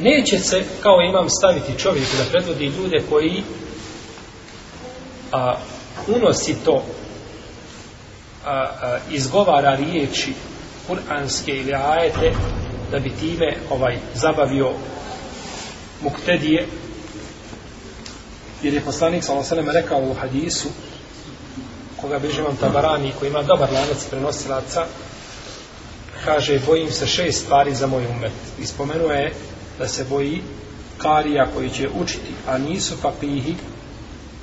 neće se kao imam staviti čovjek da predvodi ljude koji a, unosi to a, a, izgovara riječi kuranske ili ajete da bi time ovaj zabavio muktedije jer je poslanik s.a.v. rekao u hadisu koga beže vam tabarani koji ima dobar lanac prenosilaca kaže bojim se šest stvari za moj umet i spomenuo je da se boji karija koji će učiti a nisu papihi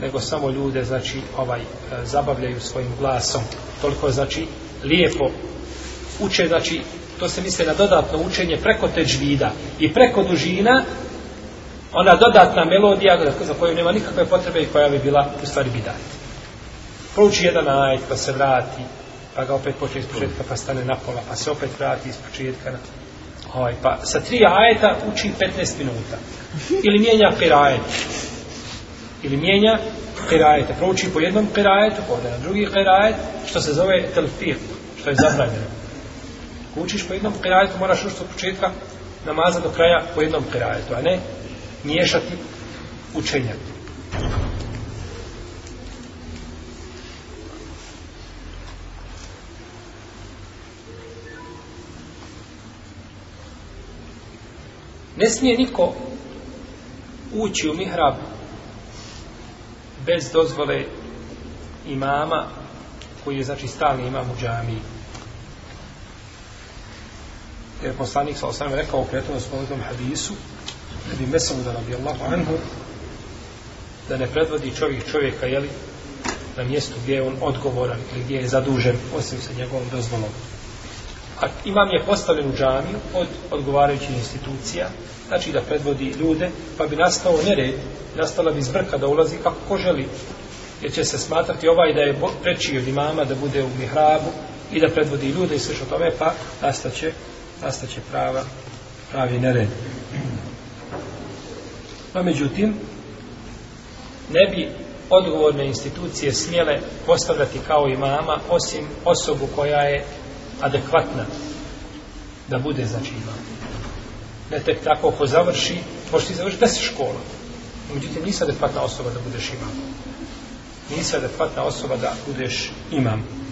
nego samo ljude znači ovaj e, zabavljaju svojim glasom toliko znači lijepo uče znači to se misle na dodatno učenje preko teđvida i preko dužina ona dodatna melodija za koju nema nikakve potrebe i koja bi bila u stvari bidat. Prouči jedan ajet, pa se vrati, pa ga opet počne iz početka, pa stane na pola, pa se opet vrati iz početka. Ovaj, pa sa tri ajeta uči 15 minuta. Ili mijenja per ajet. Ili mijenja per ajete. Prouči po jednom per ajetu, na drugi per ajet, što se zove telfir, što je zabranjeno. Ako učiš po jednom per ajetu, moraš učiti od početka namaza do kraja po jednom per ajetu, a ne miješati učenja. Ne smije niko ući u mihrab bez dozvole imama koji je znači stalni imam u džamiji. Jer poslanik sa osam rekao u kretom spomenutom hadisu Ebi Mesamuda radijallahu anhu da ne predvodi čovjek čovjeka jeli, na mjestu gdje je on odgovoran ili gdje je zadužen osim sa njegovom dozvolom. A imam je postavljen u džamiju od odgovarajućih institucija, znači da predvodi ljude, pa bi nastao nered, nastala bi zbrka da ulazi kako ko želi. Jer će se smatrati ovaj da je preći od imama da bude u mihrabu i da predvodi ljude i sve što tome, pa nastaće, nastaće prava, pravi nered. No, međutim, ne bi odgovorne institucije smjele postavljati kao imama, osim osobu koja je adekvatna da bude znači imam. Ne tek tako ko završi, možeš ti završiti deset škola. Međutim, nisi adekvatna osoba da budeš imam. Nisi adekvatna osoba da budeš imam.